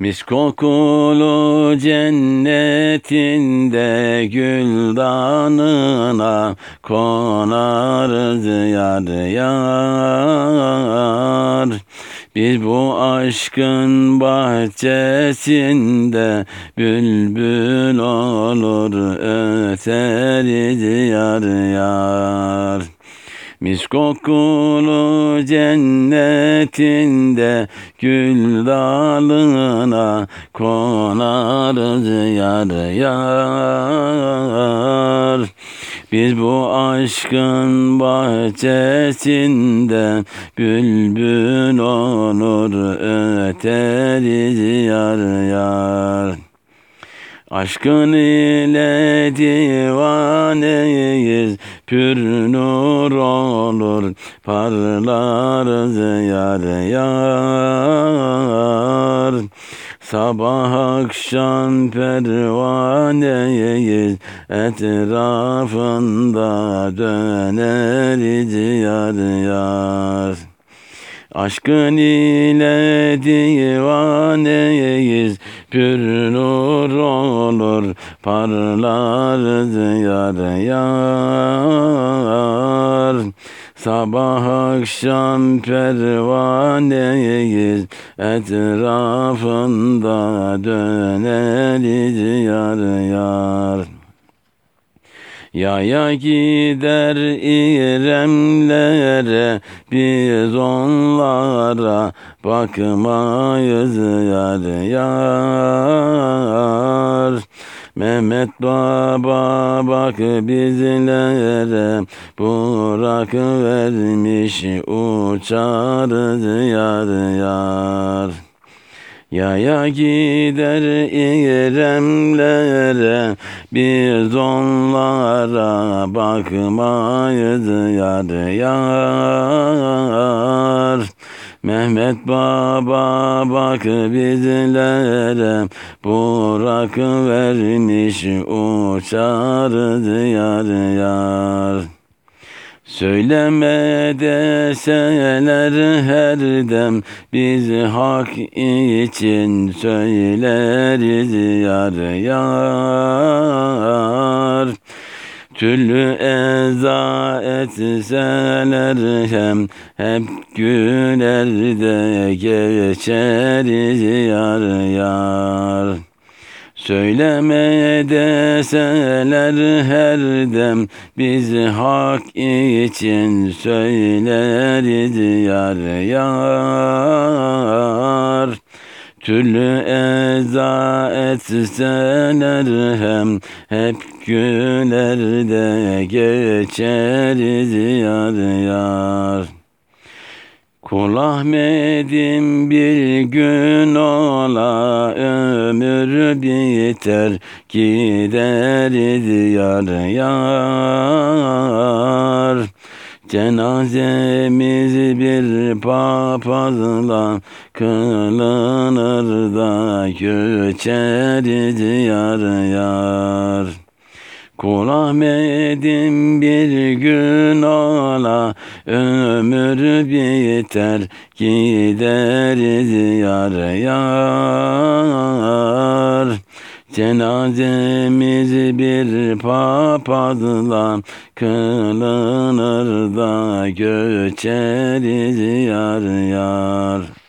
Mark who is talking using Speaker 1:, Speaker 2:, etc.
Speaker 1: Mis kokulu cennetinde gül danına konarız yar yar. Biz bu aşkın bahçesinde bülbül olur öteriz yar yar. Mis kokulu cennetinde gül dalına konarız yar yar. Biz bu aşkın bahçesinde bülbül olur öteriz yar yar. Aşkın ile divaneyiz, pür nur olur, parlarız yar yar. Sabah akşam pervaneyiz, etrafında döneriz yar yar. Aşkın ile divaneyiz, pür nur olur, parlarız yar yar. Sabah akşam pervaneyiz, etrafında döneriz yar yar. Yaya gider İremlere biz onlara bakmayız yar yar. Mehmet Baba bak bizlere bırak vermiş uçarız yar yar. Yaya gider İremlere biz onlara bakmayız yar yar. Mehmet Baba bak bizlere bırak vermiş uçarız yar yar. Söyleme deseler her dem biz hak için söyleriz yar yar. Türlü eza etseler hem hep güler de geçeriz yar yar. Söyleme deseler her dem biz hak için söyleriz yar yar. Türlü eza etseler hem hep güler de geçeriz yar yar. Kul Ahmet'im bir gün ola ömür biter gideriz yar yar. Cenazemiz bir papazla kılınır da göçeriz yar yar. Kul Ahmet'im bir gün ola ömür biter gideriz yar yar. Cenazemiz bir papazla kılınır da göçeriz yar yar.